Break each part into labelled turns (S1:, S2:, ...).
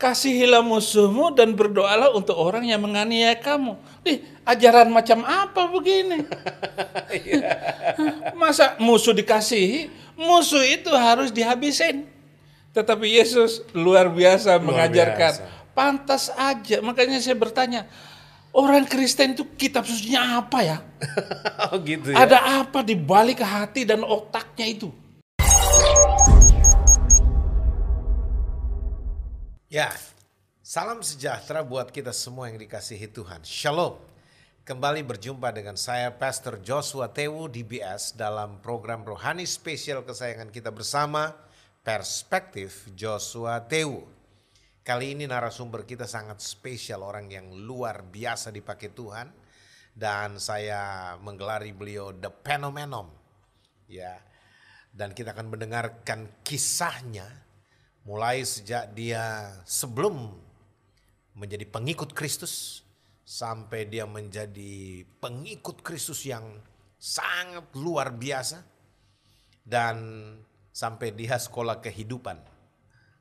S1: kasihilah musuhmu dan berdoalah untuk orang yang menganiaya kamu. Ih, ajaran macam apa begini? Masa musuh dikasihi? Musuh itu harus dihabisin. Tetapi Yesus luar biasa
S2: Luar
S1: mengajarkan.
S2: biasa.
S1: Pantas aja. Makanya saya bertanya, orang Kristen itu kitab sucinya apa ya?
S2: oh gitu ya.
S1: Ada apa di balik hati dan otaknya itu?
S2: Ya, salam sejahtera buat kita semua yang dikasihi Tuhan. Shalom. Kembali berjumpa dengan saya Pastor Joshua Tewu DBS dalam program rohani spesial kesayangan kita bersama Perspektif Joshua Tewu. Kali ini narasumber kita sangat spesial, orang yang luar biasa dipakai Tuhan dan saya menggelari beliau The Phenomenon. Ya. Dan kita akan mendengarkan kisahnya mulai sejak dia sebelum menjadi pengikut Kristus sampai dia menjadi pengikut Kristus yang sangat luar biasa dan sampai dia sekolah kehidupan.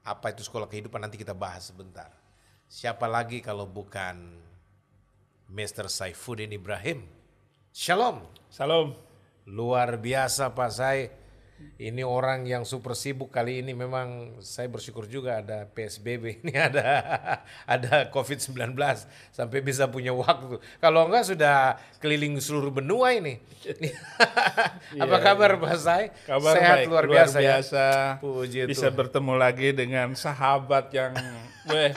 S2: Apa itu sekolah kehidupan nanti kita bahas sebentar. Siapa lagi kalau bukan Mr. Saifuddin Ibrahim. Shalom.
S1: Salam.
S2: Luar biasa Pak Sai. Ini orang yang super sibuk kali ini memang saya bersyukur juga ada PSBB ini ada ada COVID-19 sampai bisa punya waktu. Kalau enggak sudah keliling seluruh benua ini. Apa
S1: Iya,
S2: kabar Pak Sai?
S1: Kabar
S2: Sehat
S1: baik,
S2: luar biasa, ya.
S1: biasa.
S2: Puji
S1: Bisa
S2: Tuhan.
S1: bertemu lagi dengan sahabat yang weh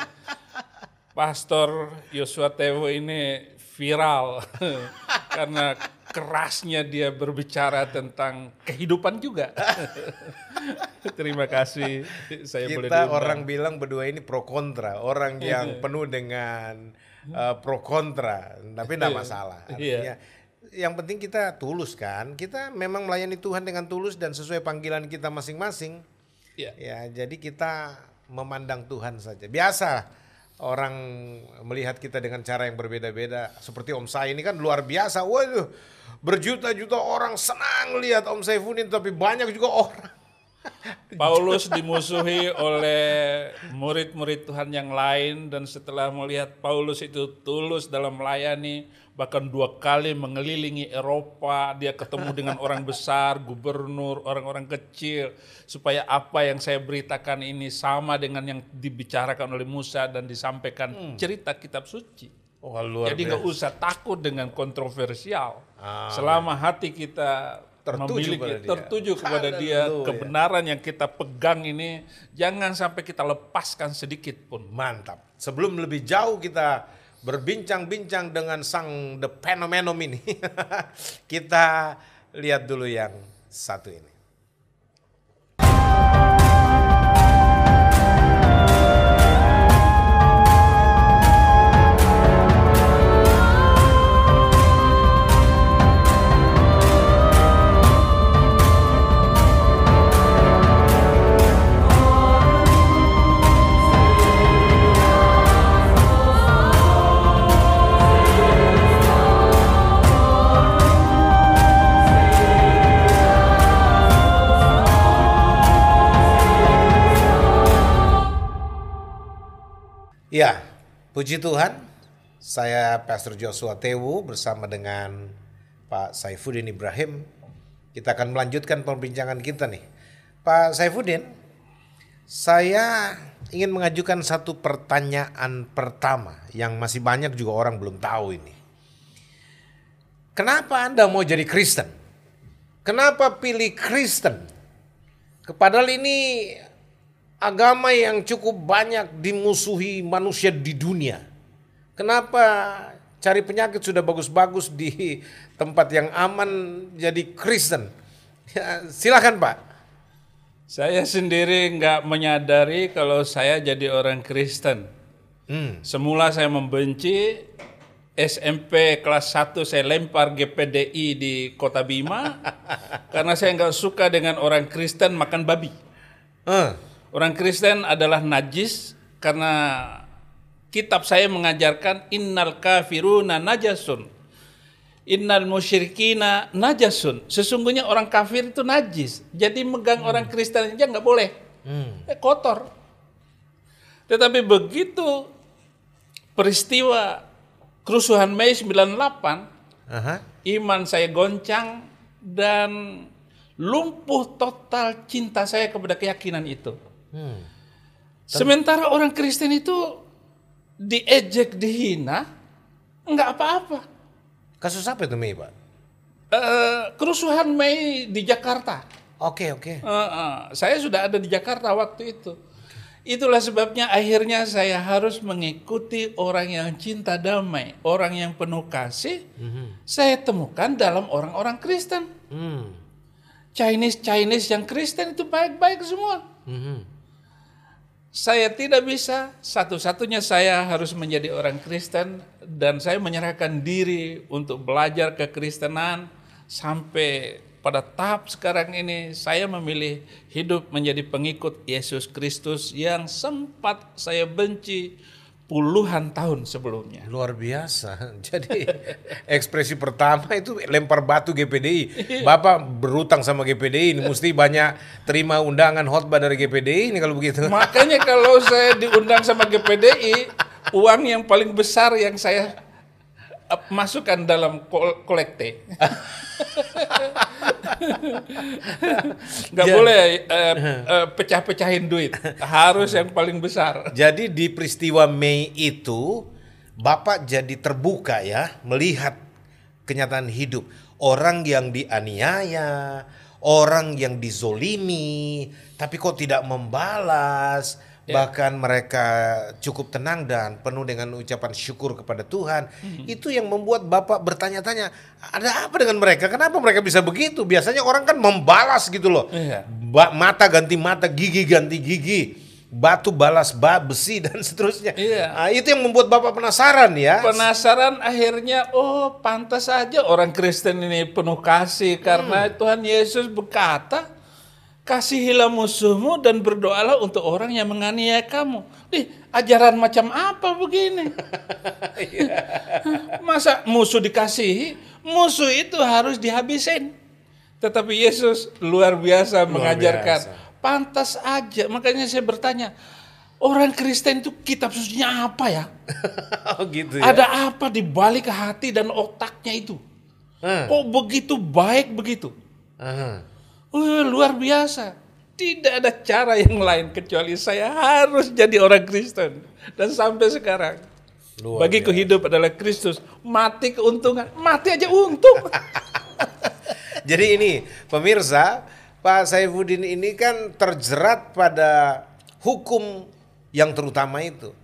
S1: Pastor Yosua Tewo ini viral karena kerasnya dia berbicara tentang kehidupan juga. Terima kasih saya boleh
S2: Kita
S1: diundang.
S2: orang bilang berdua ini pro kontra, orang yang penuh dengan uh, pro kontra, tapi tidak masalah.
S1: Iya.
S2: Artinya, yang penting kita tulus kan, kita memang melayani Tuhan dengan tulus dan sesuai panggilan kita masing-masing.
S1: Iya.
S2: Ya, jadi kita memandang Tuhan saja. Biasa orang melihat kita dengan cara yang berbeda-beda. Seperti Om Sai ini kan luar biasa. Waduh, berjuta-juta orang senang lihat Om Saifuddin, tapi banyak juga orang
S1: Paulus dimusuhi oleh murid-murid Tuhan yang lain dan setelah melihat Paulus itu tulus dalam melayani bahkan dua kali mengelilingi Eropa dia ketemu dengan orang besar, gubernur, orang-orang kecil supaya apa yang saya beritakan ini sama dengan yang dibicarakan oleh Musa dan disampaikan cerita kitab suci.
S2: Wah, luar
S1: Jadi nggak usah takut dengan kontroversial.
S2: Amin.
S1: Selama hati kita
S2: Tertuju
S1: memiliki
S2: pada dia.
S1: tertuju kepada dia,
S2: Haleluya.
S1: kebenaran yang kita pegang ini jangan sampai kita lepaskan sedikit pun.
S2: Mantap. Sebelum lebih jauh kita berbincang-bincang dengan sang The Phenomenon ini, kita lihat dulu yang satu ini. Puji Tuhan. Saya Pastor Joshua Tewu bersama dengan Pak Saifuddin Ibrahim. Kita akan melanjutkan perbincangan kita nih. Pak Saifuddin, saya ingin mengajukan satu pertanyaan pertama yang masih banyak juga orang belum tahu ini. Kenapa Anda mau jadi Kristen? Kenapa pilih Kristen? Padahal ini agama yang cukup banyak dimusuhi manusia di dunia. Kenapa cari penyakit sudah bagus-bagus di tempat yang aman jadi Kristen? Ya, silakan Pak.
S1: Saya sendiri nggak menyadari kalau saya jadi orang Kristen.
S2: Hmm.
S1: Semula saya membenci SMP kelas 1 saya lempar GPDI di Kota Bima karena saya nggak suka dengan orang Kristen makan babi.
S2: Eh,
S1: Orang Kristen adalah najis karena kitab saya mengajarkan innal kafiruna najasun. Innal musyrikina najasun. Sesungguhnya orang kafir itu najis. Jadi megang orang Kristen aja nggak boleh. Eh, kotor. Tetapi begitu peristiwa kerusuhan Mei 98,
S2: Aha.
S1: iman saya goncang dan lumpuh total cinta saya kepada keyakinan itu.
S2: Hmm.
S1: Sementara orang Kristen itu diejek, dihina, enggak apa-apa.
S2: Kasus apa itu Mei, Pak?
S1: Eh, kerusuhan Mei di Jakarta.
S2: Oke, oke.
S1: Eh, eh, saya sudah ada di Jakarta waktu itu. Itulah sebabnya akhirnya saya harus mengikuti orang yang cinta damai, orang yang penuh kasih. Saya temukan dalam orang-orang Kristen.
S2: Hmm.
S1: Chinese Chinese yang Kristen itu baik-baik semua.
S2: Mhm.
S1: Saya tidak bisa, satu-satunya saya harus menjadi orang Kristen dan saya menyerahkan diri untuk belajar kekristenan sampai pada tahap sekarang ini saya memilih hidup menjadi pengikut Yesus Kristus yang sempat saya benci puluhan tahun sebelumnya.
S2: Luar biasa. Jadi ekspresi pertama itu lempar batu GPDI. Bapak berutang sama GPDI ini mesti banyak terima undangan khotbah dari GPDI ini kalau begitu.
S1: Makanya kalau saya diundang sama GPDI, uang yang paling besar yang saya masukkan dalam kol- kolekte. Nggak
S2: Ja-
S1: boleh eh, eh, pecah-pecahin duit, harus yang paling besar.
S2: Jadi di peristiwa Mei itu Bapak jadi terbuka ya melihat kenyataan hidup orang yang dianiaya, orang yang dizolimi, tapi kok tidak membalas, bahkan mereka cukup tenang dan penuh dengan ucapan syukur kepada Tuhan. Itu yang membuat Bapak bertanya-tanya, ada apa dengan mereka? Kenapa mereka bisa begitu? Biasanya orang kan membalas gitu loh. Ba- mata ganti mata, gigi ganti gigi, batu balas ba besi dan seterusnya.
S1: Iya.
S2: Ah, itu yang membuat bapak penasaran ya.
S1: Penasaran akhirnya, oh pantas saja orang Kristen ini penuh kasih karena Tuhan Yesus berkata, kasihilah musuhmu dan berdoalah untuk orang yang menganiaya kamu. Ih, ajaran macam apa begini? Masa musuh dikasihi? Musuh itu harus dihabisin. Tetapi Yesus luar biasa mengajarkan.
S2: biasa.
S1: Pantas aja. Makanya saya bertanya, orang Kristen itu kitab sucinya apa ya?
S2: oh gitu ya.
S1: Ada apa di balik hati dan otaknya itu?
S2: Ah,
S1: Kok begitu baik begitu?
S2: aha.
S1: Wah, luar biasa. Tidak ada cara yang lain kecuali saya harus jadi orang Kristen. Dan sampai sekarang.
S2: Luar
S1: Bagiku hidup adalah Kristus. Mati keuntungan. Mati aja untung.
S2: Jadi ini pemirsa, Pak Saifuddin ini kan terjerat pada hukum yang terutama itu.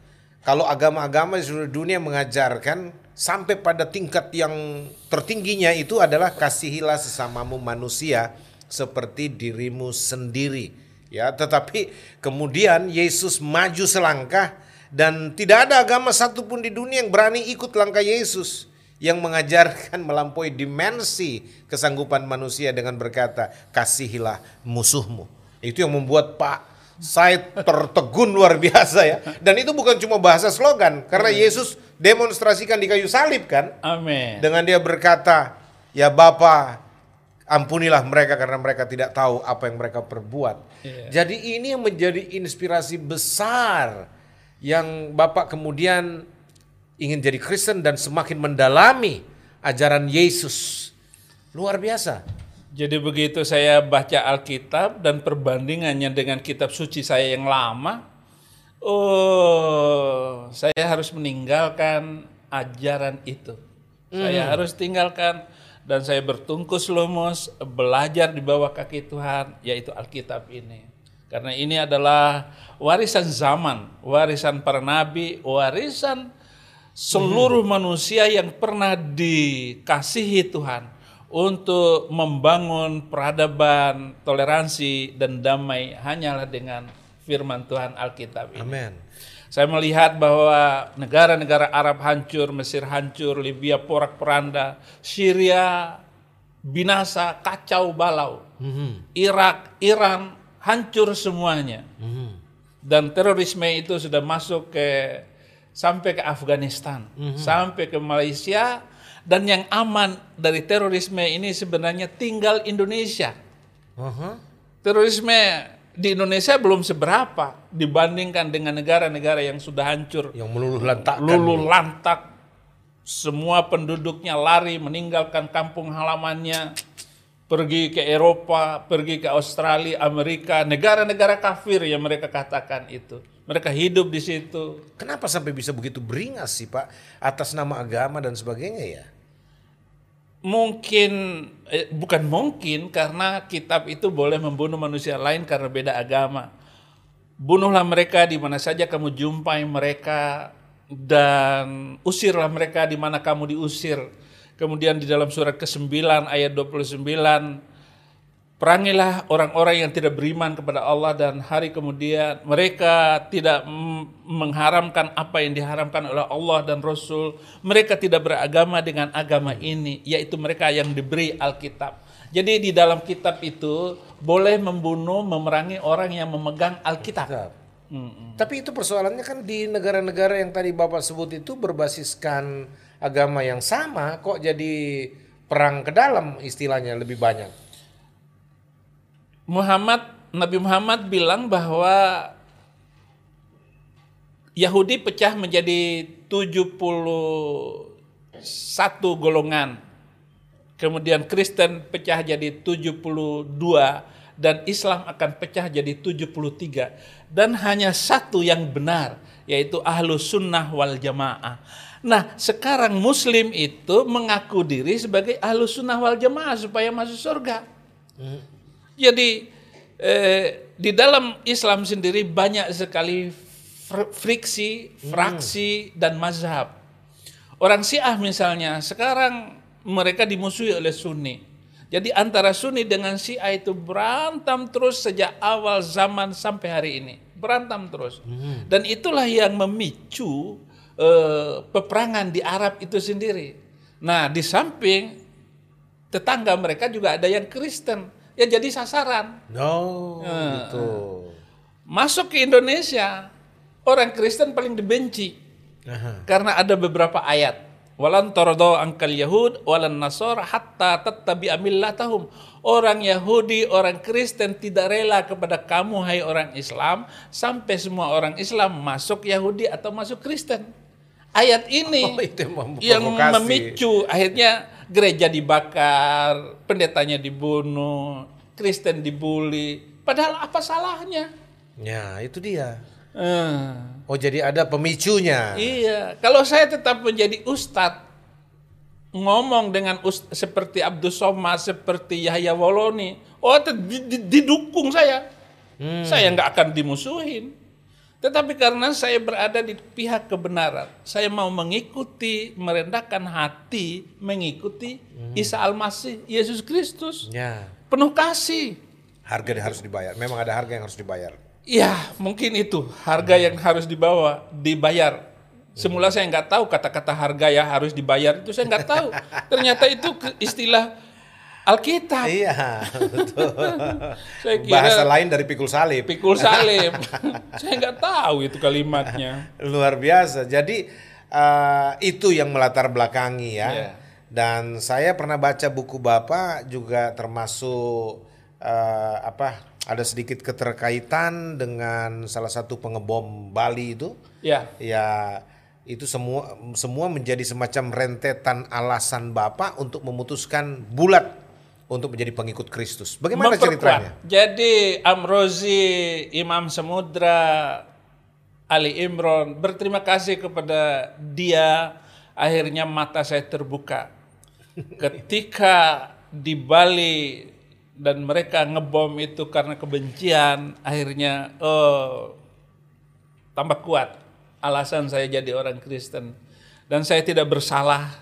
S2: Kalau agama-agama di seluruh dunia mengajarkan sampai pada tingkat yang tertingginya itu adalah kasihilah sesamamu manusia seperti dirimu sendiri. Ya, tetapi kemudian Yesus maju selangkah dan tidak ada agama satupun di dunia yang berani ikut langkah Yesus yang mengajarkan melampaui dimensi kesanggupan manusia dengan berkata kasihilah musuhmu. Itu yang membuat Pak saya tertegun luar biasa ya. Dan itu bukan cuma bahasa slogan karena Yesus demonstrasikan di kayu salib kan
S1: Amin.
S2: dengan dia berkata, "Ya Bapa, ampunilah mereka karena mereka tidak tahu apa yang mereka perbuat."
S1: Iya.
S2: Jadi ini yang menjadi inspirasi besar yang Bapak kemudian ingin jadi Kristen dan semakin mendalami ajaran Yesus. Luar biasa.
S1: Jadi begitu saya baca Alkitab dan perbandingannya dengan kitab suci saya yang lama, oh, saya harus meninggalkan ajaran itu. Saya harus tinggalkan dan saya bertungkus lumus belajar di bawah kaki Tuhan, yaitu Alkitab ini. Karena ini adalah warisan zaman, warisan para nabi, warisan seluruh manusia yang pernah dikasihi Tuhan untuk membangun peradaban, toleransi dan damai hanyalah dengan firman Tuhan Alkitab ini.
S2: Amin.
S1: Saya melihat bahwa negara-negara Arab hancur, Mesir hancur, Libya porak-poranda, Syria binasa, kacau balau. Irak, Iran hancur semuanya. Dan terorisme itu sudah masuk ke sampai ke Afghanistan, sampai ke Malaysia dan yang aman dari terorisme ini sebenarnya tinggal Indonesia.
S2: Aha.
S1: Terorisme di Indonesia belum seberapa dibandingkan dengan negara-negara yang sudah hancur
S2: Yang meluluh lantakkan.
S1: lulu lantak semua penduduknya lari meninggalkan kampung halamannya pergi ke Eropa, pergi ke Australia, Amerika, negara-negara kafir yang mereka katakan itu. Mereka hidup di situ.
S2: Kenapa sampai bisa begitu beringas sih Pak atas nama agama dan sebagainya ya?
S1: Mungkin eh, bukan mungkin karena kitab itu boleh membunuh manusia lain karena beda agama. Bunuhlah mereka di mana saja kamu jumpai mereka dan usirlah mereka di mana kamu diusir. Kemudian di dalam surat ke-9 ayat 29 Perangilah orang-orang yang tidak beriman kepada Allah dan hari kemudian mereka tidak mengharamkan apa yang diharamkan oleh Allah dan Rasul. Mereka tidak beragama dengan agama ini, yaitu mereka yang diberi Alkitab. Jadi di dalam kitab itu boleh membunuh, memerangi orang yang memegang Alkitab.
S2: Tapi itu persoalannya kan di negara-negara yang tadi Bapak sebut itu berbasiskan agama yang sama kok jadi perang ke dalam istilahnya lebih banyak.
S1: Muhammad Nabi Muhammad bilang bahwa Yahudi pecah menjadi 71 golongan. Kemudian Kristen pecah jadi 72 dan Islam akan pecah jadi 73 dan hanya satu yang benar yaitu ahlu sunnah wal jamaah. Nah sekarang muslim itu mengaku diri sebagai ahlu sunnah wal jamaah supaya masuk surga. Jadi eh, di dalam Islam sendiri banyak sekali fr- friksi, fraksi dan mazhab. Orang Syiah misalnya sekarang mereka dimusuhi oleh Sunni. Jadi antara Sunni dengan Syiah itu berantem terus sejak awal zaman sampai hari ini. Berantem terus. Dan itulah yang memicu eh, peperangan di Arab itu sendiri. Nah di samping tetangga mereka juga ada yang Kristen. Ya jadi sasaran.
S2: No,
S1: Ah.
S2: gitu.
S1: Masuk ke Indonesia, orang Kristen paling dibenci.
S2: Aha.
S1: Karena ada beberapa ayat. Walan tordo angkal Yahud, walan Nasor, hatta tattabi amillatahum. Orang Yahudi, orang Kristen tidak rela kepada kamu, hai orang Islam, sampai semua orang Islam masuk Yahudi atau masuk Kristen. Ayat ini
S2: Oh, yang
S1: memicu akhirnya gereja dibakar, pendetanya dibunuh, Kristen dibully. Padahal apa salahnya?
S2: Ya, itu dia.
S1: Eh.
S2: Oh, jadi ada pemicunya.
S1: Iya, kalau saya tetap menjadi ustadz, ngomong dengan ust- seperti Abdul Somad, seperti Yahya Woloni, oh didukung saya. Saya nggak akan dimusuhin. Tetapi karena saya berada di pihak kebenaran, saya mau mengikuti, merendahkan hati, mengikuti Isa Al-Masih, Yesus Kristus.
S2: Ya,
S1: Penuh kasih.
S2: harga yang harus dibayar. Memang ada harga yang harus dibayar.
S1: Ya, mungkin itu harga yang harus dibawa, dibayar. Semula saya nggak tahu kata-kata harga yang harus dibayar itu saya nggak tahu. Ternyata itu istilah Alkitab.
S2: Iya, betul.
S1: Saya kira
S2: Bahasa lain dari pikul salib.
S1: pikul salib. saya nggak tahu itu kalimatnya.
S2: Luar biasa. Jadi eh, itu yang melatar belakangi ya.
S1: Iya.
S2: Dan saya pernah baca buku Bapak juga termasuk eh, apa? Ada sedikit keterkaitan dengan salah satu pengebom Bali itu.
S1: Ya,
S2: Ya itu semua semua menjadi semacam rentetan alasan Bapak untuk memutuskan bulat untuk menjadi pengikut Kristus. Bagaimana
S1: memperkuat.
S2: ceritanya?
S1: Jadi Amrozi, Imam Samudra, Ali Imron, berterima kasih kepada dia. Akhirnya mata saya terbuka. Ketika di Bali dan mereka ngebom itu karena kebencian, akhirnya oh, tambah kuat alasan saya jadi orang Kristen. Dan saya tidak bersalah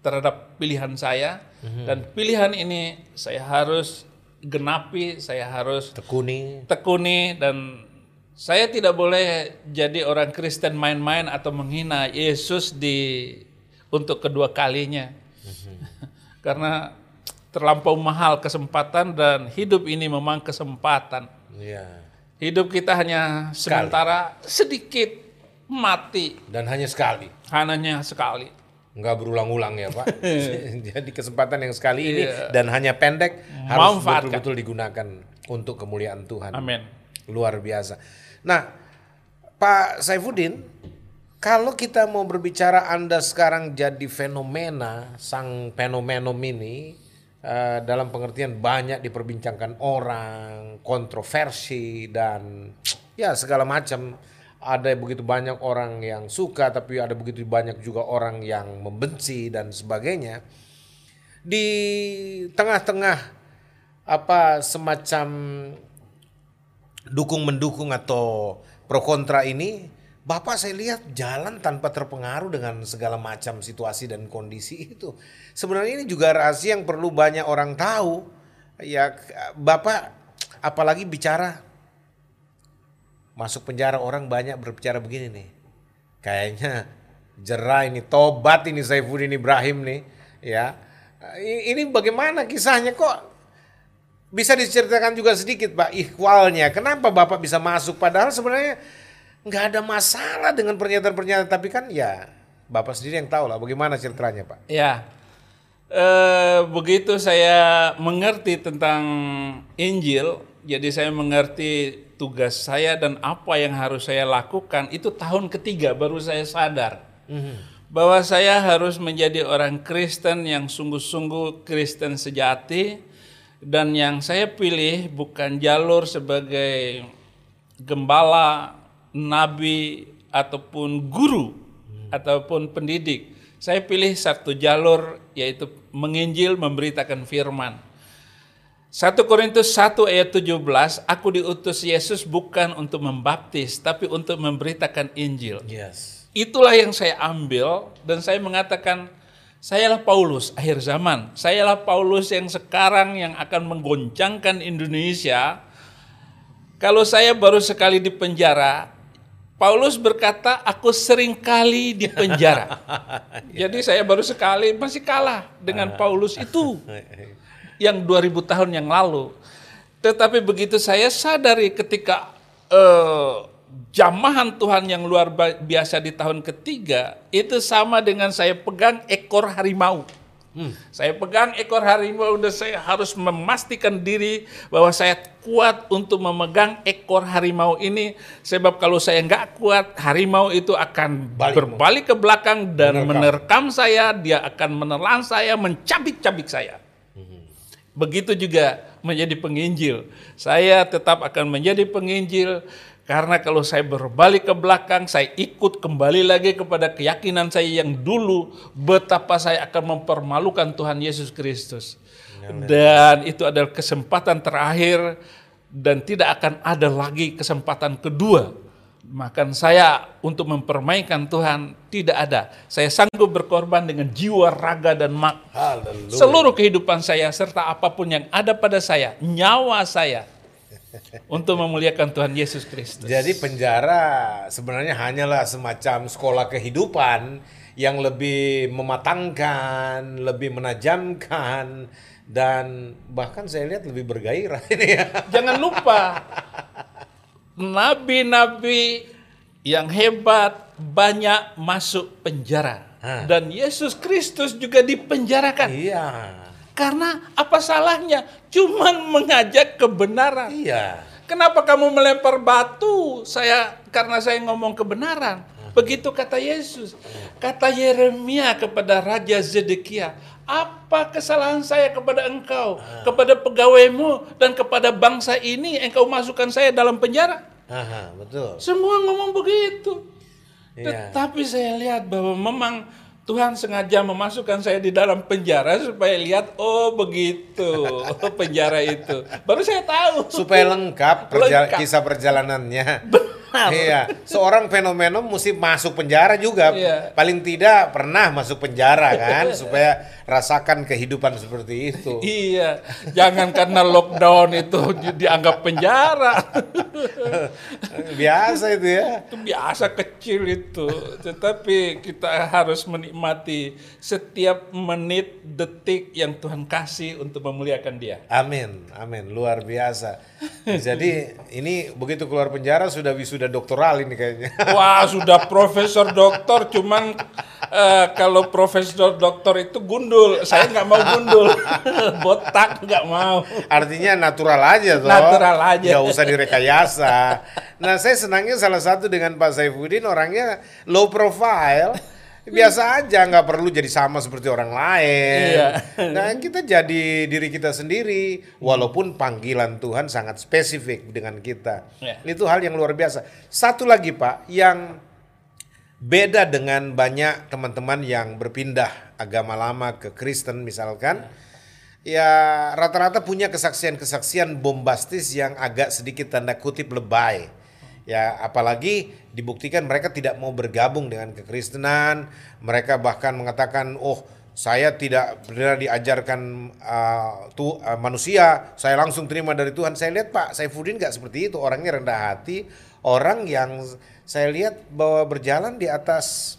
S1: terhadap pilihan saya. Dan pilihan ini saya harus genapi, saya harus
S2: Tekuni.
S1: tekuni dan saya tidak boleh jadi orang Kristen main-main atau menghina Yesus di untuk kedua kalinya. Karena terlampau mahal kesempatan dan hidup ini memang kesempatan.
S2: Ya.
S1: Hidup kita hanya sementara sedikit mati
S2: Dan hanya sekali.
S1: hanya sekali.
S2: Nggak berulang-ulang ya Pak. Jadi kesempatan yang sekali ini
S1: Iya.
S2: dan hanya pendek harus betul-betul digunakan untuk kemuliaan Tuhan.
S1: Amin.
S2: Luar biasa. Nah, Pak Saifuddin, kalau kita mau berbicara Anda sekarang jadi fenomena, sang fenomenom ini eh, dalam pengertian banyak diperbincangkan orang, kontroversi dan ya segala macam. Ada begitu banyak orang yang suka, tapi ada begitu banyak juga orang yang membenci dan sebagainya. Di tengah-tengah apa semacam dukung mendukung atau pro kontra ini, Bapak saya lihat jalan tanpa terpengaruh dengan segala macam situasi dan kondisi itu. Sebenarnya ini juga rahasia yang perlu banyak orang tahu. Ya Bapak apalagi bicara masuk penjara orang banyak berbicara begini nih. Kayaknya jerah ini tobat ini Saifuddin Ibrahim nih ya. Ini bagaimana kisahnya kok bisa diceritakan juga sedikit Pak ikhwalnya. Kenapa Bapak bisa masuk padahal sebenarnya nggak ada masalah dengan pernyataan-pernyataan tapi kan ya Bapak sendiri yang tahu lah bagaimana ceritanya Pak.
S1: Ya, eh, begitu saya mengerti tentang Injil, jadi saya mengerti tugas saya dan apa yang harus saya lakukan itu tahun ketiga baru saya sadar bahwa saya harus menjadi orang Kristen yang sungguh-sungguh Kristen sejati dan yang saya pilih bukan jalur sebagai gembala, nabi ataupun guru ataupun pendidik. Saya pilih satu jalur yaitu menginjil memberitakan firman. 1 Korintus 1 ayat 17, aku diutus Yesus bukan untuk membaptis, tapi untuk memberitakan Injil.
S2: Yes.
S1: Itulah yang saya ambil dan saya mengatakan, sayalah Paulus akhir zaman. Sayalah Paulus yang sekarang yang akan menggoncangkan Indonesia. Kalau saya baru sekali di penjara, Paulus berkata, aku sering kali di penjara. Jadi saya baru sekali, masih kalah dengan Paulus itu yang 2000 tahun yang lalu. Tetapi begitu saya sadari ketika eh, jamahan Tuhan yang luar biasa di tahun ketiga, itu sama dengan saya pegang ekor harimau. Hmm. Saya pegang ekor harimau dan saya harus memastikan diri bahwa saya kuat untuk memegang ekor harimau ini sebab kalau saya nggak kuat harimau itu akan
S2: Balik.
S1: berbalik ke belakang dan
S2: Menerkam.
S1: menerkam saya dia akan menelan saya mencabik-cabik saya Begitu juga menjadi penginjil. Saya tetap akan menjadi penginjil karena kalau saya berbalik ke belakang, saya ikut kembali lagi kepada keyakinan saya yang dulu betapa saya akan mempermalukan Tuhan Yesus Kristus. Dan itu adalah kesempatan terakhir dan tidak akan ada lagi kesempatan kedua. Makan saya untuk mempermainkan Tuhan tidak ada. Saya sanggup berkorban dengan jiwa, raga, dan mak
S2: Haleluya.
S1: seluruh kehidupan saya serta apa pun yang ada pada saya, nyawa saya untuk memuliakan Tuhan Yesus Kristus.
S2: Jadi penjara sebenarnya hanyalah semacam sekolah kehidupan yang lebih mematangkan, lebih menajamkan dan bahkan saya lihat lebih bergairah ini ya.
S1: Jangan lupa nabi-nabi yang hebat banyak masuk penjara
S2: Hah.
S1: dan Yesus Kristus juga dipenjarakan.
S2: Iya.
S1: Karena apa salahnya? Cuman mengajak kebenaran.
S2: Iya.
S1: Kenapa kamu melempar batu? Saya karena saya ngomong kebenaran. Begitu kata Yesus. Kata Yeremia kepada Raja Zedekia, apa kesalahan saya kepada engkau, kepada pegawaimu dan kepada bangsa ini engkau masukkan saya dalam penjara?
S2: Aha, betul.
S1: Semua ngomong begitu.
S2: Iya.
S1: Tetapi saya lihat bahwa memang Tuhan sengaja memasukkan saya di dalam penjara supaya lihat oh begitu penjara itu. Baru saya tahu.
S2: Supaya lengkap, perja-
S1: Lengkap.
S2: kisah perjalanannya. Iya, seorang fenomenon mesti masuk penjara juga.
S1: Iya.
S2: Paling tidak pernah masuk penjara kan, supaya rasakan kehidupan seperti itu.
S1: Iya, jangan karena lockdown itu di- dianggap penjara.
S2: Biasa itu ya.
S1: itu biasa kecil itu. Tetapi kita harus menikmati setiap menit, detik yang Tuhan kasih untuk memuliakan Dia.
S2: Amin, amin, luar biasa. Jadi ini begitu keluar penjara sudah wisuda doktoral ini kayaknya.
S1: Wah, sudah profesor doktor cuman eh, kalau profesor doktor itu gundul, saya nggak mau gundul, botak nggak mau.
S2: Artinya natural aja toh.
S1: Natural aja.
S2: Nggak usah direkayasa. Nah saya senangnya salah satu dengan Pak Saifuddin orangnya low profile. Biasa aja, nggak perlu jadi sama seperti orang lain.
S1: Iya.
S2: Nah kita jadi diri kita sendiri, walaupun panggilan Tuhan sangat spesifik dengan kita.
S1: Iya.
S2: Itu hal yang luar biasa. Satu lagi Pak, yang beda dengan banyak teman-teman yang berpindah agama lama ke Kristen misalkan ya rata-rata punya kesaksian-kesaksian bombastis yang agak sedikit tanda kutip lebay ya apalagi dibuktikan mereka tidak mau bergabung dengan kekristenan. Mereka bahkan mengatakan oh saya tidak benar diajarkan uh, tu, uh, manusia. Saya langsung terima dari Tuhan. Saya lihat Pak Saifuddin nggak seperti itu. Orangnya rendah hati. Orang yang saya lihat bahwa berjalan di atas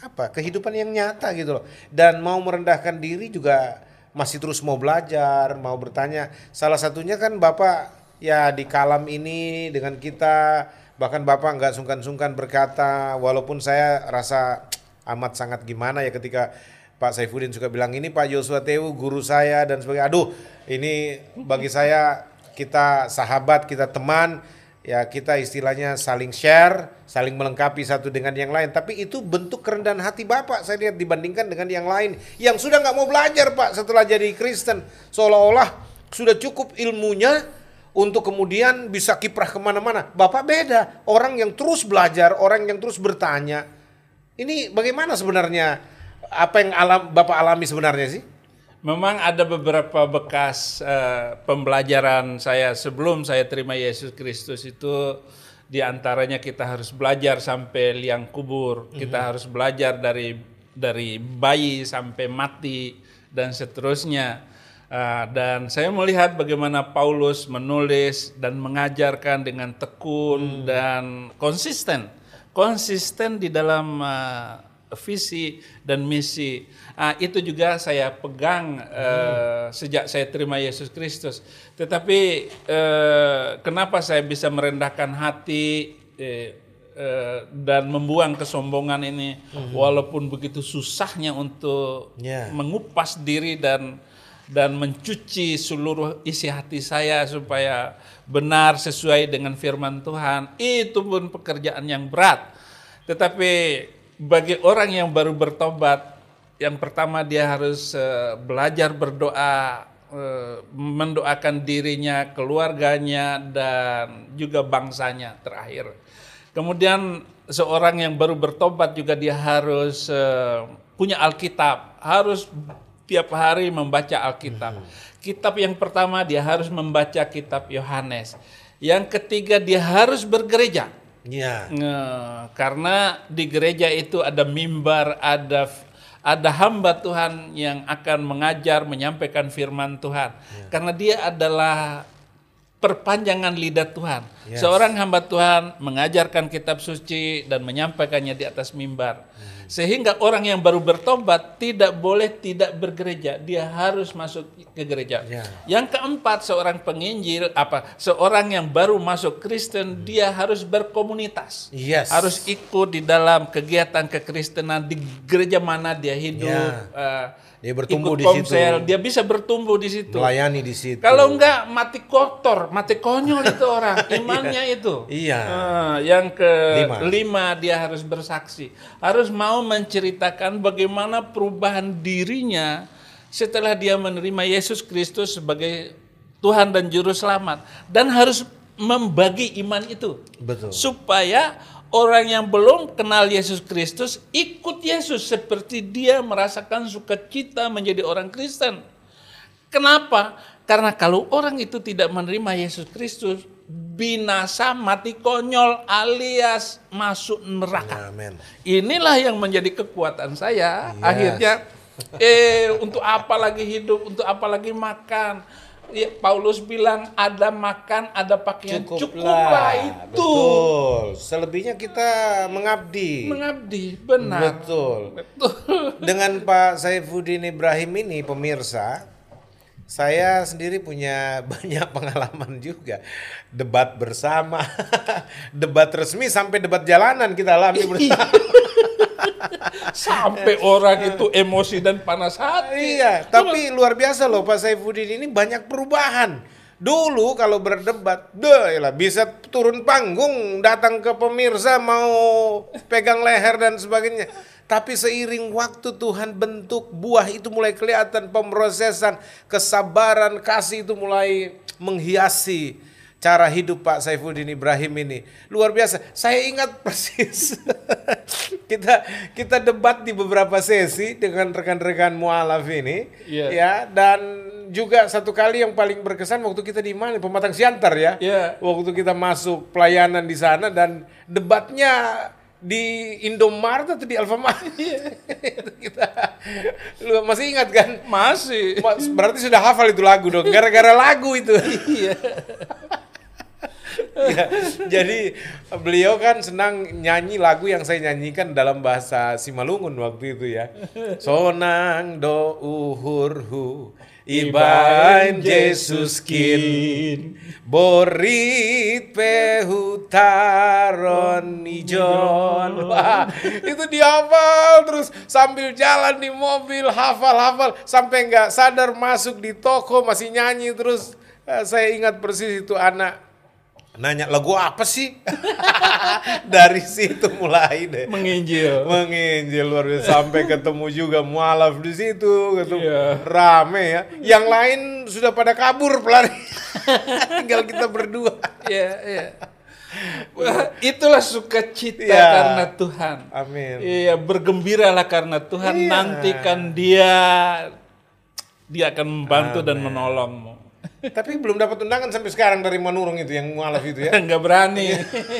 S2: apa kehidupan yang nyata gitu loh. Dan mau merendahkan diri juga masih terus mau belajar mau bertanya. Salah satunya kan bapak ya di kalam ini dengan kita bahkan bapak nggak sungkan-sungkan berkata walaupun saya rasa amat sangat gimana ya ketika Pak Saifuddin suka bilang ini Pak Joshua Tewu guru saya dan sebagainya aduh ini bagi saya kita sahabat kita teman ya kita istilahnya saling share, saling melengkapi satu dengan yang lain. Tapi itu bentuk kerendahan hati Bapak saya lihat dibandingkan dengan yang lain yang sudah nggak mau belajar Pak setelah jadi Kristen. Seolah-olah sudah cukup ilmunya untuk kemudian bisa kiprah ke mana-mana. Bapak beda, orang yang terus belajar, orang yang terus bertanya. Ini bagaimana sebenarnya apa yang alam Bapak alami sebenarnya sih?
S1: Memang ada beberapa bekas uh, pembelajaran saya sebelum saya terima Yesus Kristus itu di antaranya kita harus belajar sampai liang kubur, mm-hmm. kita harus belajar dari dari bayi sampai mati dan seterusnya. Uh, dan saya melihat bagaimana Paulus menulis dan mengajarkan dengan tekun mm. dan konsisten, konsisten di dalam uh, visi dan misi. Nah, itu juga saya pegang uh, sejak saya terima Yesus Kristus. Tetapi uh, kenapa saya bisa merendahkan hati eh, uh, dan membuang kesombongan ini, mm-hmm. walaupun begitu susahnya untuk yeah. mengupas diri dan dan mencuci seluruh isi hati saya supaya benar sesuai dengan firman Tuhan. Itu pun pekerjaan yang berat. Tetapi bagi orang yang baru bertobat, yang pertama dia harus uh, belajar berdoa, uh, mendoakan dirinya, keluarganya, dan juga bangsanya terakhir. Kemudian seorang yang baru bertobat juga dia harus uh, punya Alkitab, harus tiap hari membaca Alkitab. Kitab yang pertama dia harus membaca kitab Yohanes. Yang ketiga dia harus bergereja.
S2: Iya.
S1: Nah, karena di gereja itu ada mimbar, ada ada hamba Tuhan yang akan mengajar, menyampaikan firman Tuhan. Ya. Karena dia adalah perpanjangan lidah Tuhan. Yes. Seorang hamba Tuhan mengajarkan kitab suci dan menyampaikannya di atas mimbar. Hmm. Sehingga orang yang baru bertobat tidak boleh tidak bergereja, dia harus masuk ke gereja. Ya. Yang keempat, seorang penginjil apa? Seorang yang baru masuk Kristen, dia harus berkomunitas.
S2: Yes.
S1: Harus ikut di dalam kegiatan kekristenan di gereja mana dia hidup. Ya. Uh,
S2: dia bertumbuh
S1: ikut
S2: di
S1: komsel,
S2: situ.
S1: dia bisa bertumbuh di situ.
S2: Melayani di situ.
S1: Kalau enggak mati kotor, mati konyol itu orang, imannya itu.
S2: Iya.
S1: Uh, yang ke lima. lima dia harus bersaksi, harus mau menceritakan bagaimana perubahan dirinya setelah dia menerima Yesus Kristus sebagai Tuhan dan juru selamat dan harus membagi iman itu.
S2: Betul.
S1: Supaya orang yang belum kenal Yesus Kristus ikut Yesus seperti dia merasakan sukacita menjadi orang Kristen. Kenapa? Karena kalau orang itu tidak menerima Yesus Kristus, binasa mati konyol alias masuk neraka.
S2: Amen.
S1: Inilah yang menjadi kekuatan saya. Yes. Akhirnya, eh untuk apa lagi hidup, untuk apa lagi makan, ya, Paulus bilang ada makan, ada pakaian, cukuplah, cukuplah itu.
S2: Betul. Selebihnya kita mengabdi.
S1: Mengabdi, benar.
S2: Betul. Betul. Dengan Pak Saifuddin Ibrahim ini pemirsa, saya sendiri punya banyak pengalaman juga. Debat bersama, debat resmi sampai debat jalanan kita alami bersama.
S1: Sampai orang itu emosi dan panas hati.
S2: Iya, tapi luar biasa loh Pak Saifuddin ini banyak perubahan. Dulu kalau berdebat, deh lah bisa turun panggung, datang ke pemirsa mau pegang leher dan sebagainya. Tapi seiring waktu Tuhan bentuk buah itu mulai kelihatan pemrosesan, kesabaran, kasih itu mulai menghiasi cara hidup Pak Saifuddin Ibrahim ini. Luar biasa. Saya ingat persis kita kita debat di beberapa sesi dengan rekan-rekan mualaf ini
S1: Iya.
S2: ya dan juga satu kali yang paling berkesan waktu kita di mana Pematang Siantar ya.
S1: Iya.
S2: Waktu kita masuk pelayanan di sana dan debatnya di Indomaret atau di Alfamart. Itu kita lu masih ingat kan?
S1: Masih.
S2: Mas, Berarti sudah hafal itu lagu dong, gara-gara lagu itu.
S1: Iya.
S2: Ya, jadi beliau kan senang nyanyi lagu yang saya nyanyikan dalam bahasa Simalungun waktu itu ya. Sonang do uhurhu ibain Jesus kin borit pehutaron ijon. Wah, itu dihafal terus sambil jalan di mobil hafal-hafal sampai nggak sadar masuk di toko masih nyanyi terus. Eh, Saya ingat persis itu anak nanya lagu apa sih? Dari situ mulai deh.
S1: Menginjil.
S2: Menginjil luar biasa sampai ketemu juga mualaf di situ, ketemu
S1: Iya.
S2: rame ya. Yang lain sudah pada kabur pelari. Tinggal kita berdua.
S1: Iya, iya. Wah, itulah sukacita
S2: Iya.
S1: karena Tuhan.
S2: Amin.
S1: Iya, bergembiralah karena Tuhan
S2: Iya.
S1: nantikan dia dia akan membantu dan menolongmu.
S2: Tapi belum dapat undangan sampai sekarang dari Manurung itu yang mualaf itu ya.
S1: Enggak berani.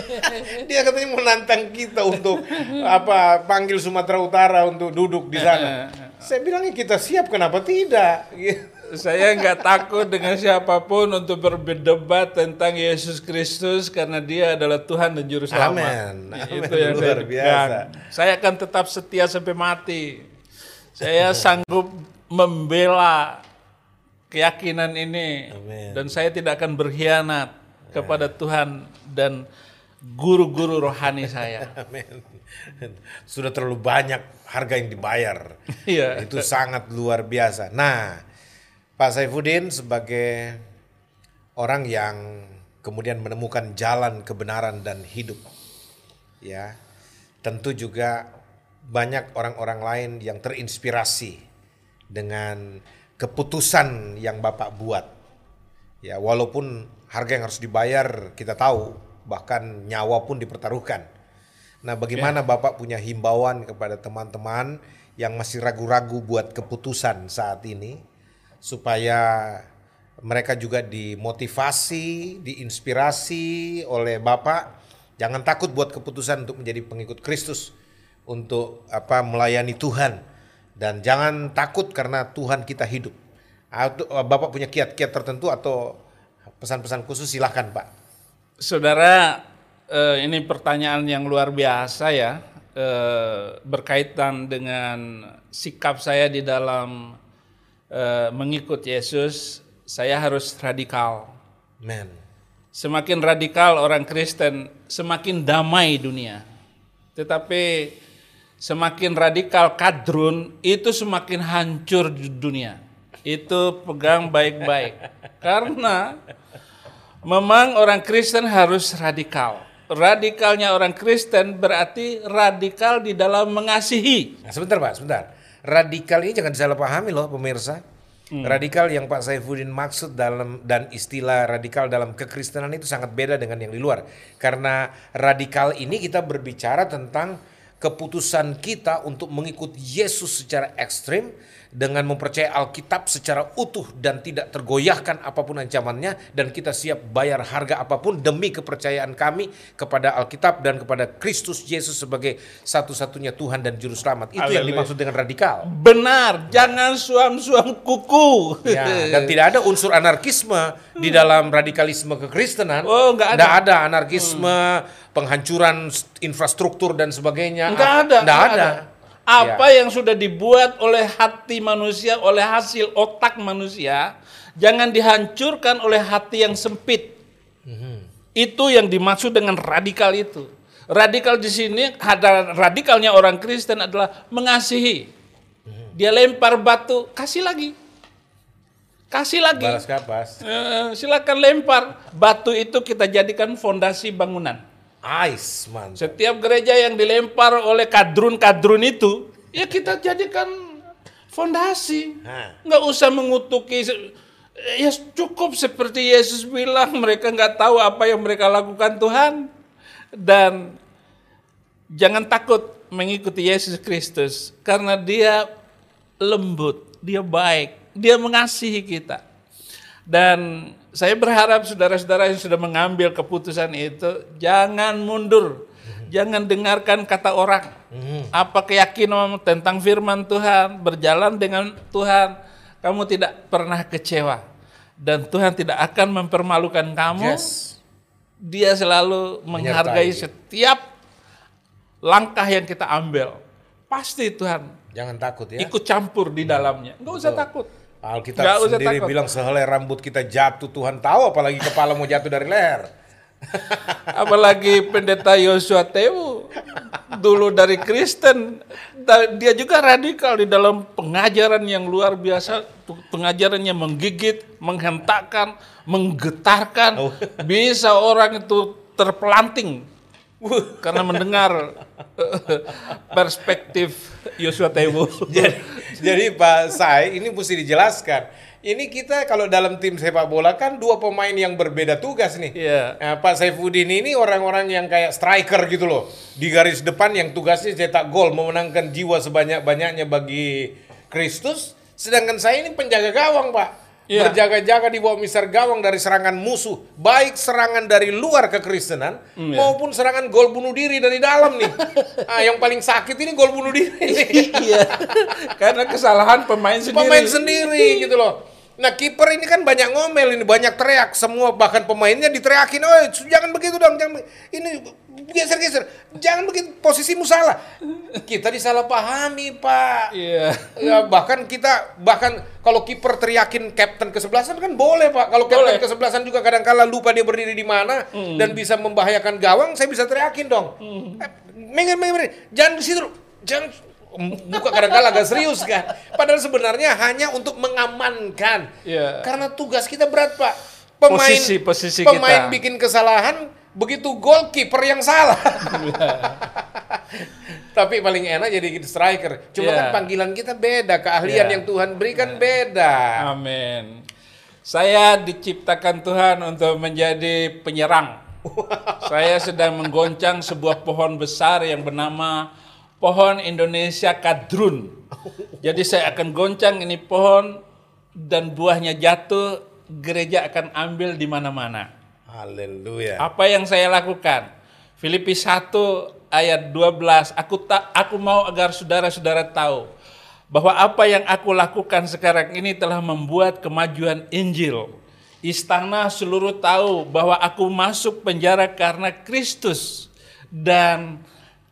S2: Dia katanya mau nantang kita untuk apa panggil Sumatera Utara untuk duduk di sana. Saya bilangnya kita siap kenapa tidak?
S1: Saya nggak takut dengan siapa pun untuk berdebat tentang Yesus Kristus karena Dia adalah Tuhan dan Juru Selamat.
S2: Amin.
S1: Itu
S2: Amin.
S1: yang saya
S2: Luar biasa.
S1: pegang. Saya akan tetap setia sampai mati. Saya sanggup membela keyakinan ini
S2: Amin.
S1: dan saya tidak akan berkhianat kepada Tuhan dan guru-guru rohani saya.
S2: Amin. Sudah terlalu banyak harga yang dibayar.
S1: Iya.
S2: Itu sangat luar biasa. Nah, Pak Saifuddin sebagai orang yang kemudian menemukan jalan kebenaran dan hidup. Ya. Tentu juga banyak orang-orang lain yang terinspirasi dengan keputusan yang Bapak buat. Ya, walaupun harga yang harus dibayar kita tahu, bahkan nyawa pun dipertaruhkan. Nah, bagaimana Bapak punya himbauan kepada teman-teman yang masih ragu-ragu buat keputusan saat ini supaya mereka juga dimotivasi, diinspirasi oleh Bapak. Jangan takut buat keputusan untuk menjadi pengikut Kristus, untuk apa melayani Tuhan dan jangan takut karena Tuhan kita hidup. Atau, Bapak punya kiat-kiat tertentu atau pesan-pesan khusus silahkan Pak.
S1: Saudara, eh, ini pertanyaan yang luar biasa ya, eh, berkaitan dengan sikap saya di dalam eh, mengikut Yesus. Saya harus radikal.
S2: Men.
S1: Semakin radikal orang Kristen, semakin damai dunia. Tetapi semakin radikal kadrun, itu semakin hancur dunia. Itu pegang baik-baik. Karena memang orang Kristen harus radikal. Radikalnya orang Kristen berarti radikal di dalam mengasihi.
S2: Nah, sebentar Pak, sebentar. Radikal ini jangan disalah pahami loh pemirsa. Radikal yang Pak Saifuddin maksud dalam dan istilah radikal dalam kekristenan itu sangat beda dengan yang di luar. Karena radikal ini kita berbicara tentang keputusan kita untuk mengikut Yesus secara ekstrim dengan mempercayai Alkitab secara utuh dan tidak tergoyahkan apa pun ancamannya dan kita siap bayar harga apa pun demi kepercayaan kami kepada Alkitab dan kepada Kristus Yesus sebagai satu-satunya Tuhan dan juru selamat. Itu yang dimaksud dengan radikal.
S1: Benar, jangan suam-suam kuku.
S2: Ya, dan tidak ada unsur anarkisme di dalam radikalisme kekristenan.
S1: Oh, nggak ada.
S2: Nggak ada anarkisme, penghancuran s- infrastruktur dan sebagainya.
S1: Enggak
S2: Ap-
S1: ada.
S2: Nggak
S1: nggak
S2: ada.
S1: Apa yang sudah dibuat oleh hati manusia, oleh hasil otak manusia, jangan dihancurkan oleh hati yang sempit.
S2: Mhm.
S1: Itu yang dimaksud dengan radikal itu. Radikal di sini ada radikalnya orang Kristen adalah mengasihi. Dia lempar batu, kasih lagi. Kasih lagi.
S2: Balas kapas.
S1: Eh, silakan lempar. Batu itu kita jadikan fondasi bangunan.
S2: Ais, mantap.
S1: Setiap gereja yang dilempar oleh kadrun-kadrun itu, ya kita jadikan fondasi. Nggak usah mengutuki. Ya cukup seperti Yesus bilang, mereka nggak tahu apa yang mereka lakukan Tuhan. Dan jangan takut mengikuti Yesus Kristus, karena dia lembut, dia baik, dia mengasihi kita. Dan saya berharap saudara-saudara yang sudah mengambil keputusan itu jangan mundur, jangan dengarkan kata orang. Apa keyakinan tentang firman Tuhan, berjalan dengan Tuhan, kamu tidak pernah kecewa dan Tuhan tidak akan mempermalukan kamu.
S2: Yes.
S1: Dia selalu menghargai
S2: Menyertai.
S1: setiap langkah yang kita ambil. Pasti Tuhan
S2: Jangan takut ya.
S1: ikut campur di dalamnya. Nggak usah takut.
S2: Alkitab
S1: Nggak
S2: sendiri
S1: takut.
S2: bilang sehelai rambut kita jatuh Tuhan tahu apalagi kepala mau jatuh dari leher.
S1: Apalagi pendeta Yosua Tewu dulu dari Kristen, dia juga radikal di dalam pengajaran yang luar biasa, pengajarannya menggigit, menghentakkan, menggetarkan,
S2: Oh.
S1: bisa orang itu terpelanting karena mendengar eh, perspektif Yosua Tewu.
S2: jadi, jadi Pak Sai ini mesti dijelaskan. Ini kita kalau dalam tim sepak bola kan dua pemain yang berbeda tugas nih.
S1: Iya.
S2: Nah, Pak Saifuddin ini orang-orang yang kayak striker gitu loh. Di garis depan yang tugasnya cetak gol, memenangkan jiwa sebanyak-banyaknya bagi Kristus. Sedangkan saya ini penjaga gawang, Pak.
S1: Iya.
S2: Berjaga-jaga di bawah misar gawang dari serangan musuh. Baik serangan dari luar kekristenan
S1: Hmm, iya.
S2: maupun serangan gol bunuh diri dari dalam nih. ah, yang paling sakit ini gol bunuh diri.
S1: iya, karena kesalahan pemain sendiri.
S2: pemain sendiri gitu loh. Nah kiper ini kan banyak ngomel ini banyak teriak semua bahkan pemainnya diteriakin, oh jangan begitu dong, jangan ini geser geser, jangan begitu posisimu salah. Kita disalahpahami pak.
S1: Iya.
S2: Ya, bahkan kita bahkan kalau kiper teriakin kapten kesebelasan kan boleh pak. Kalau kapten kesebelasan juga kadang-kala lupa dia berdiri di mana dan bisa membahayakan gawang, saya bisa teriakin dong. Eh, minggir, minggir, minggir. jangan di situ, jangan buka kadang-kala agak serius kan. Padahal sebenarnya hanya untuk mengamankan.
S1: Iya.
S2: Karena tugas kita berat pak. Pemain
S1: Posisi- posisi
S2: pemain
S1: kita.
S2: bikin kesalahan begitu gol kiper yang salah. Tapi paling enak jadi striker. Cuma
S1: Iya.
S2: kan panggilan kita beda, keahlian
S1: Iya.
S2: yang Tuhan berikan beda.
S1: Amin. Saya diciptakan Tuhan untuk menjadi penyerang. Saya sedang menggoncang sebuah pohon besar yang bernama pohon Indonesia kadrun. Jadi saya akan goncang ini pohon dan buahnya jatuh, gereja akan ambil di mana-mana.
S2: Haleluya.
S1: Apa yang saya lakukan? Filipi 1 ayat 12, aku tak aku mau agar saudara-saudara tahu bahwa apa yang aku lakukan sekarang ini telah membuat kemajuan Injil. Istana seluruh tahu bahwa aku masuk penjara karena Kristus dan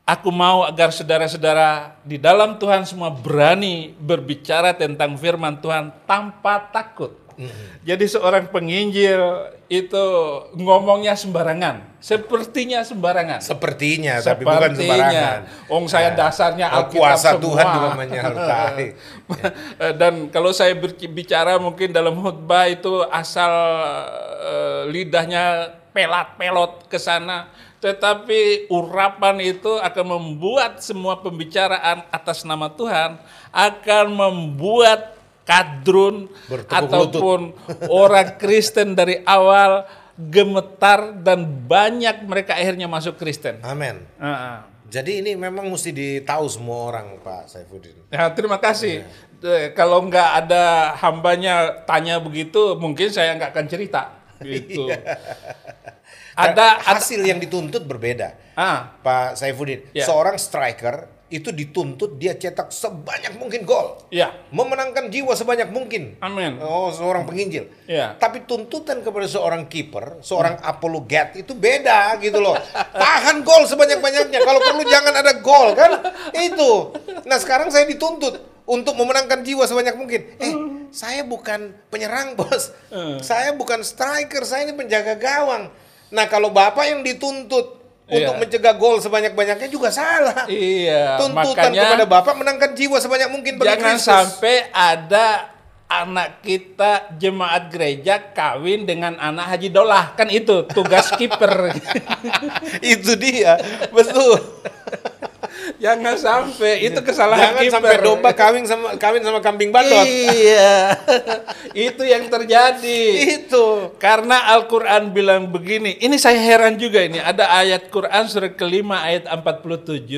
S1: aku mau agar saudara-saudara di dalam Tuhan semua berani berbicara tentang firman Tuhan tanpa takut. Jadi seorang penginjil itu ngomongnya sembarangan, sepertinya sembarangan.
S2: Sepertinya, tapi bukan sembarangan.
S1: Ong saya dasarnya
S2: Oh,
S1: Alkitab
S2: kuasa
S1: semua.
S2: Tuhan juga menyertai.
S1: Dan kalau saya berbicara mungkin dalam khutbah itu asal eh, lidahnya pelat-pelot ke sana, tetapi urapan itu akan membuat semua pembicaraan atas nama Tuhan akan membuat kadrun ataupun orang Kristen dari awal gemetar dan banyak mereka akhirnya masuk Kristen.
S2: Amin.
S1: Heeh.
S2: Jadi ini memang mesti ditahu semua orang Pak Saifuddin.
S1: Ya, terima kasih. Eh, Kalau nggak ada hambanya tanya begitu, mungkin saya nggak akan cerita. Gitu. ada, ada,
S2: hasil yang dituntut berbeda.
S1: ah,
S2: Pak Saifuddin,
S1: Ya.
S2: seorang striker itu dituntut dia cetak sebanyak mungkin gol.
S1: ya,
S2: Memenangkan jiwa sebanyak mungkin.
S1: amin.
S2: Oh, seorang penginjil.
S1: Ya.
S2: Tapi tuntutan kepada seorang kiper, seorang apologet itu beda gitu loh. Tahan gol sebanyak-banyaknya. Kalau perlu jangan ada gol kan? Itu. Nah, sekarang saya dituntut untuk memenangkan jiwa sebanyak mungkin. Eh, saya bukan penyerang, Bos. Saya bukan striker, saya ini penjaga gawang. Nah, kalau Bapak yang dituntut untuk
S1: Iya.
S2: mencegah gol sebanyak-banyaknya juga salah.
S1: Iya,
S2: Tuntutan
S1: makanya
S2: kepada Bapak menangkan jiwa sebanyak mungkin bagi
S1: jangan
S2: Kristus.
S1: sampai ada anak kita jemaat gereja kawin dengan anak haji dolah kan itu tugas kiper
S2: Itu dia, betul.
S1: jangan sampai itu kesalahan
S2: Jangan sampai domba kawin sama kawin sama kambing bandot.
S1: iya itu yang terjadi
S2: Itu.
S1: Karena Al-Quran bilang begini, ini saya heran juga ini, ada ayat Quran surat kelima ayat 47,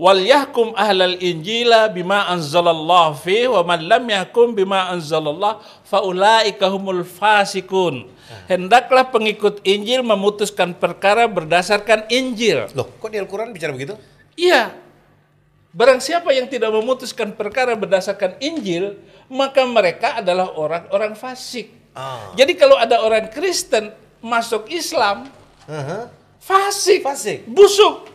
S1: wal yahkum ahlal injila bima anzalallah fi wa man lam yahkum bima anzalallah faulaika humul fasikun. Hendaklah pengikut Injil memutuskan perkara berdasarkan Injil.
S2: Loh, kok di Al-Quran bicara begitu?
S1: Iya. Barang siapa yang tidak memutuskan perkara berdasarkan Injil, maka mereka adalah orang-orang fasik.
S2: Ah.
S1: Jadi kalau ada orang Kristen masuk Islam,
S2: Aha.
S1: fasik,
S2: Fasik.
S1: busuk.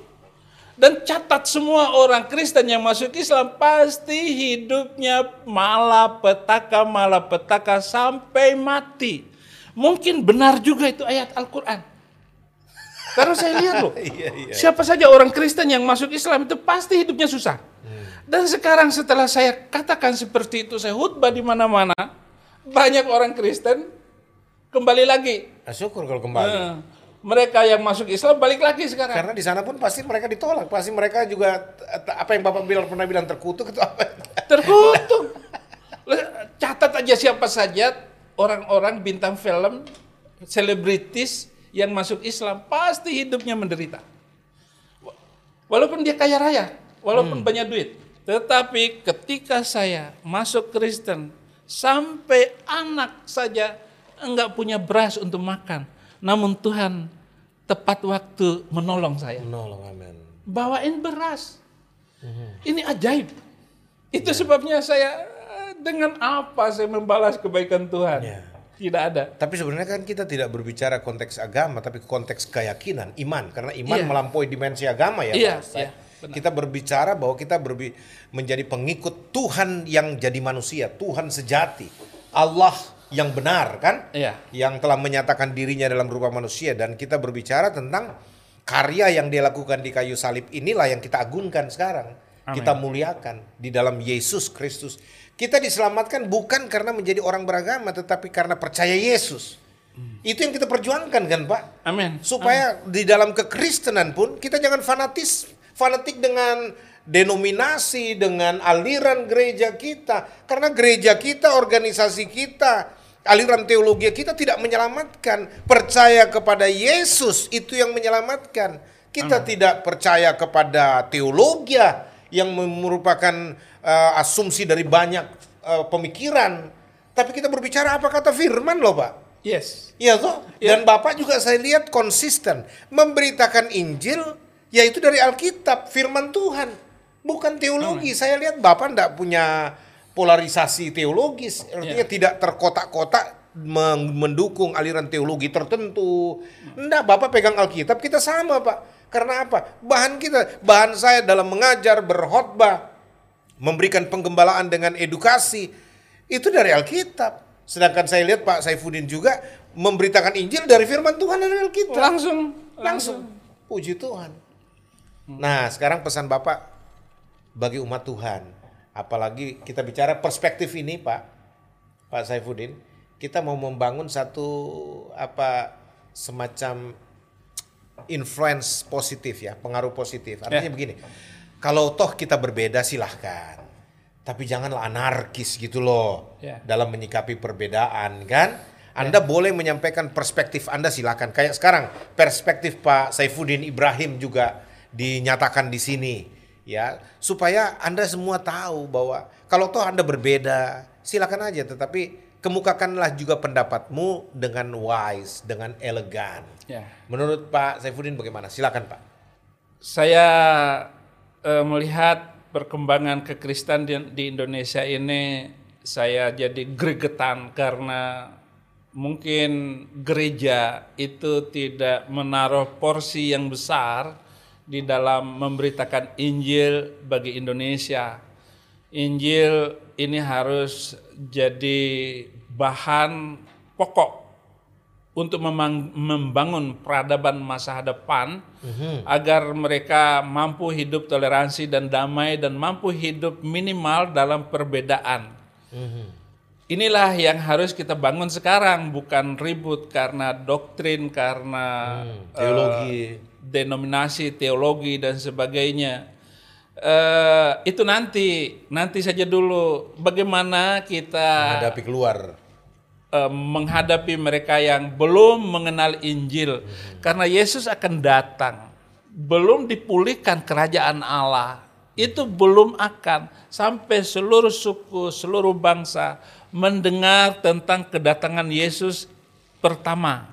S1: Dan catat semua orang Kristen yang masuk Islam pasti hidupnya malapetaka malapetaka sampai mati. Mungkin benar juga itu ayat Al-Qur'an. Karena saya lihat loh,
S2: Iya, iya.
S1: siapa saja orang Kristen yang masuk Islam itu pasti hidupnya susah. Dan sekarang setelah saya katakan seperti itu, saya khutbah di mana-mana, banyak orang Kristen kembali lagi.
S2: Ah, syukur kalau kembali.
S1: Eh, mereka yang masuk Islam balik lagi sekarang.
S2: Karena di sana pun pasti mereka ditolak, pasti mereka juga apa yang Bapak bilang pernah bilang terkutuk itu apa?
S1: Terkutuk. Catat aja siapa saja orang-orang bintang film, selebritis yang masuk Islam pasti hidupnya menderita. Wa- Walaupun dia kaya raya, walaupun banyak duit, tetapi ketika saya masuk Kristen, sampai anak saja enggak punya beras untuk makan, namun Tuhan tepat waktu menolong saya
S2: Menolong, amin.
S1: bawain beras. Ini ajaib. Itu sebabnya saya eh, dengan apa saya membalas kebaikan Tuhan?
S2: Ya.
S1: Tidak ada.
S2: Tapi sebenarnya kan kita tidak berbicara konteks agama, tapi konteks keyakinan, iman. Karena iman
S1: Iya.
S2: melampaui dimensi agama ya.
S1: Iya,
S2: Pak.
S1: iya, benar.
S2: kita berbicara bahwa kita berbi- menjadi pengikut Tuhan yang jadi manusia, Tuhan sejati, Allah yang benar kan?
S1: Iya.
S2: Yang telah menyatakan dirinya dalam rupa manusia dan kita berbicara tentang karya yang dia lakukan di kayu salib inilah yang kita agungkan sekarang.
S1: Amin.
S2: Kita muliakan di dalam Yesus Kristus. Kita diselamatkan bukan karena menjadi orang beragama tetapi karena percaya Yesus. Itu yang kita perjuangkan kan, Pak?
S1: Amin.
S2: Supaya di dalam kekristenan pun kita jangan fanatis, fanatik dengan denominasi, dengan aliran gereja kita. Karena gereja kita, organisasi kita, aliran teologi kita tidak menyelamatkan. Percaya kepada Yesus itu yang menyelamatkan. Kita tidak percaya kepada teologi yang merupakan eh, asumsi dari banyak eh, pemikiran. Tapi kita berbicara apa kata firman loh, Pak.
S1: Yes.
S2: Iya toh. Dan Bapak juga saya lihat konsisten memberitakan Injil yaitu dari Alkitab, firman Tuhan, bukan teologi. Saya lihat Bapak tidak punya polarisasi teologis, artinya tidak terkotak-kotak mendukung aliran teologi tertentu. Enggak, Bapak pegang Alkitab, kita sama, Pak. Karena apa? Bahan kita, bahan saya dalam mengajar, berkhotbah, memberikan penggembalaan dengan edukasi itu dari Alkitab. Sedangkan saya lihat Pak Saifuddin juga memberitakan Injil dari firman Tuhan dari Alkitab.
S1: Langsung.
S2: Langsung. Puji Tuhan. Nah, sekarang pesan Bapak bagi umat Tuhan. Apalagi kita bicara perspektif ini, Pak. Pak Saifuddin, kita mau membangun satu apa semacam influence positif ya, pengaruh positif. Artinya begini, kalau toh kita berbeda silahkan, tapi janganlah anarkis gitu loh
S1: Ya.
S2: dalam menyikapi perbedaan kan. Anda boleh menyampaikan perspektif Anda silakan. Kayak sekarang perspektif Pak Saifuddin Ibrahim juga dinyatakan di sini ya supaya Anda semua tahu bahwa kalau toh Anda berbeda silakan aja tetapi kemukakanlah juga pendapatmu dengan wise, dengan elegan.
S1: Ya.
S2: Menurut Pak Saifuddin bagaimana? Silakan Pak.
S1: Saya eh, melihat perkembangan kekristenan di, di Indonesia ini saya jadi gregetan karena mungkin gereja itu tidak menaruh porsi yang besar di dalam memberitakan Injil bagi Indonesia. Injil ini harus jadi bahan pokok untuk membangun peradaban masa depan agar mereka mampu hidup toleransi dan damai dan mampu hidup minimal dalam perbedaan. Inilah yang harus kita bangun sekarang, bukan ribut karena doktrin, karena
S2: teologi.
S1: eh, denominasi, teologi dan sebagainya. Eh, itu nanti, nanti saja dulu. Bagaimana kita
S2: Menghadapi keluar.
S1: eh, menghadapi mereka yang belum mengenal Injil, karena Yesus akan datang, belum dipulihkan kerajaan Allah, itu belum akan sampai seluruh suku, seluruh bangsa mendengar tentang kedatangan Yesus pertama,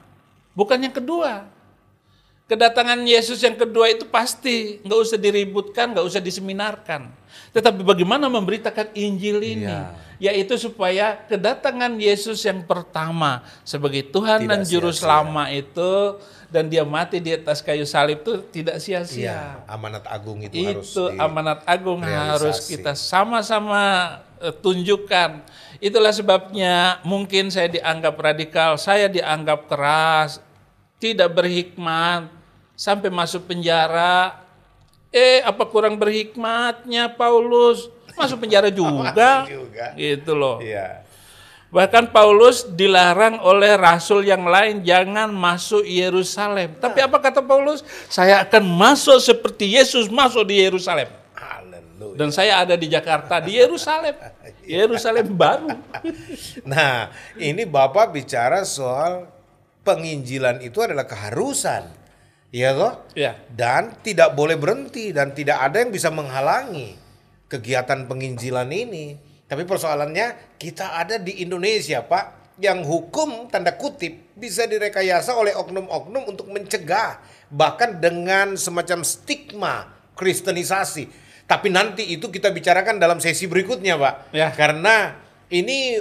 S1: bukan yang kedua. Kedatangan Yesus yang kedua itu pasti nggak usah diributkan, nggak usah diseminarkan. Tetapi bagaimana memberitakan Injil ini, yaitu supaya kedatangan Yesus yang pertama sebagai Tuhan
S2: Tidak
S1: dan Juru
S2: sia-sia.
S1: Selama itu dan dia mati di atas kayu salib itu tidak sia-sia.
S2: Iya, amanat agung itu, harus
S1: Itu
S2: di-
S1: amanat agung harus
S2: realisasi.
S1: kita sama-sama eh, tunjukkan. Itulah sebabnya mungkin saya dianggap radikal, saya dianggap keras, tidak berhikmat, sampai masuk penjara. Eh, apa kurang berhikmatnya Paulus? Masuk penjara juga.
S2: juga.
S1: Gitu loh.
S2: Iya.
S1: Bahkan Paulus dilarang oleh rasul yang lain jangan masuk Yerusalem. Tapi apa kata Paulus? Saya akan masuk seperti Yesus masuk di Yerusalem.
S2: Haleluya.
S1: Dan saya ada di Jakarta di Yerusalem. Yerusalem baru.
S2: Nah, ini Bapak bicara soal penginjilan itu adalah keharusan. Iya toh?
S1: Ya.
S2: Dan tidak boleh berhenti dan tidak ada yang bisa menghalangi kegiatan penginjilan ini. Tapi persoalannya kita ada di Indonesia, Pak, yang hukum tanda kutip bisa direkayasa oleh oknum-oknum untuk mencegah bahkan dengan semacam stigma kristenisasi. Tapi nanti itu kita bicarakan dalam sesi berikutnya, Pak.
S1: Ya.
S2: Karena ini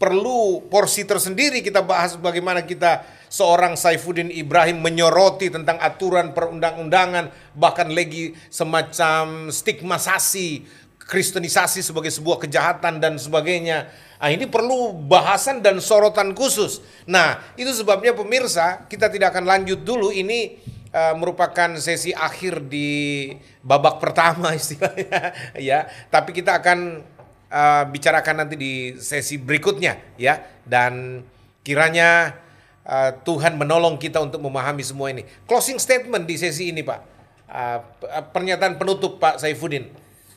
S2: perlu porsi tersendiri kita bahas bagaimana kita seorang Saifuddin Ibrahim menyoroti tentang aturan perundang-undangan bahkan lagi semacam stigmatisasi kristenisasi sebagai sebuah kejahatan dan sebagainya. Nah, ini perlu bahasan dan sorotan khusus. Nah, itu sebabnya pemirsa, kita tidak akan lanjut dulu ini eh, merupakan sesi akhir di babak pertama istilahnya ya. Tapi kita akan eh, bicarakan nanti di sesi berikutnya ya dan kiranya eh, Tuhan menolong kita untuk memahami semua ini. Closing statement di sesi ini, Pak. Eh, pernyataan penutup Pak Saifuddin.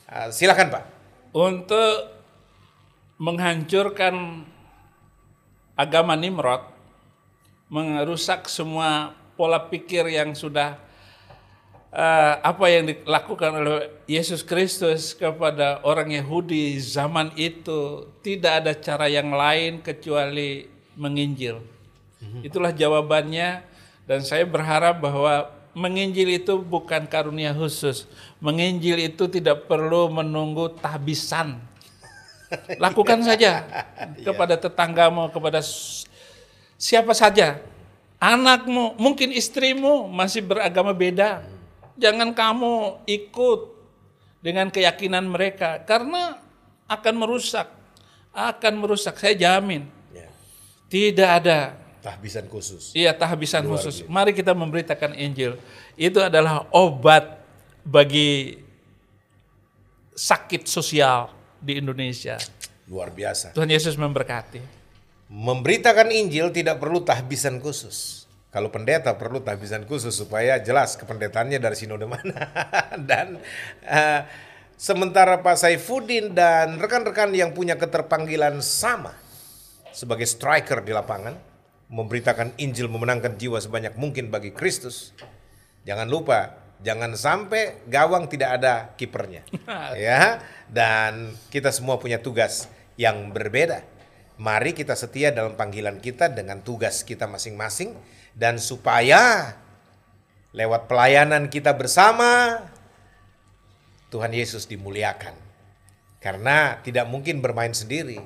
S2: Eh, silakan, Pak.
S1: Untuk menghancurkan agama Nimrod, merusak semua pola pikir yang sudah eh, apa yang dilakukan oleh Yesus Kristus kepada orang Yahudi zaman itu tidak ada cara yang lain kecuali menginjil. Itulah jawabannya dan saya berharap bahwa menginjil itu bukan karunia khusus. Menginjil itu tidak perlu menunggu tahbisan. Lakukan saja kepada tetanggamu, kepada siapa saja. Anakmu, mungkin istrimu masih beragama beda. Jangan kamu ikut dengan keyakinan mereka karena akan merusak. Akan merusak, saya jamin.
S2: Ya,
S1: Tidak ada
S2: tahbisan khusus.
S1: Iya tahbisan khusus. Mari kita memberitakan Injil. Itu adalah obat bagi sakit sosial di Indonesia.
S2: Luar biasa.
S1: Tuhan Yesus memberkati.
S2: Memberitakan Injil tidak perlu tahbisan khusus. Kalau pendeta perlu tahbisan khusus supaya jelas kependetaannya dari sinode mana. dan eh, sementara Pak Saifuddin dan rekan-rekan yang punya keterpanggilan sama sebagai striker di lapangan, memberitakan Injil memenangkan jiwa sebanyak mungkin bagi Kristus. Jangan lupa, jangan sampai gawang tidak ada kipernya. ya, dan kita semua punya tugas yang berbeda. Mari kita setia dalam panggilan kita dengan tugas kita masing-masing dan supaya lewat pelayanan kita bersama Tuhan Yesus dimuliakan. Karena tidak mungkin bermain sendiri.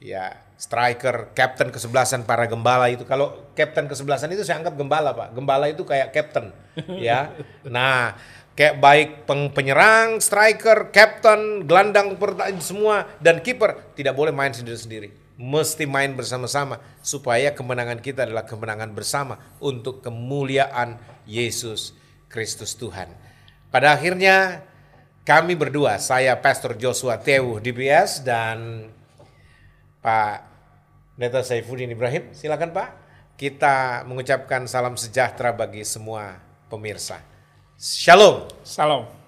S2: Ya, striker, kapten kesebelasan para gembala itu kalau kapten kesebelasan itu saya anggap gembala, Pak. Gembala itu kayak kapten, ya. Nah, kayak baik peng- penyerang, striker, kapten, gelandang pertahanan semua dan kiper tidak boleh main sendiri-sendiri. mesti main bersama-sama supaya kemenangan kita adalah kemenangan bersama untuk kemuliaan Yesus Kristus Tuhan. Pada akhirnya kami berdua, saya Pastor Joshua Tewu DBS dan Pak Neta Saifuddin Ibrahim, silakan Pak. Kita mengucapkan salam sejahtera bagi semua pemirsa. Shalom.
S1: Salam.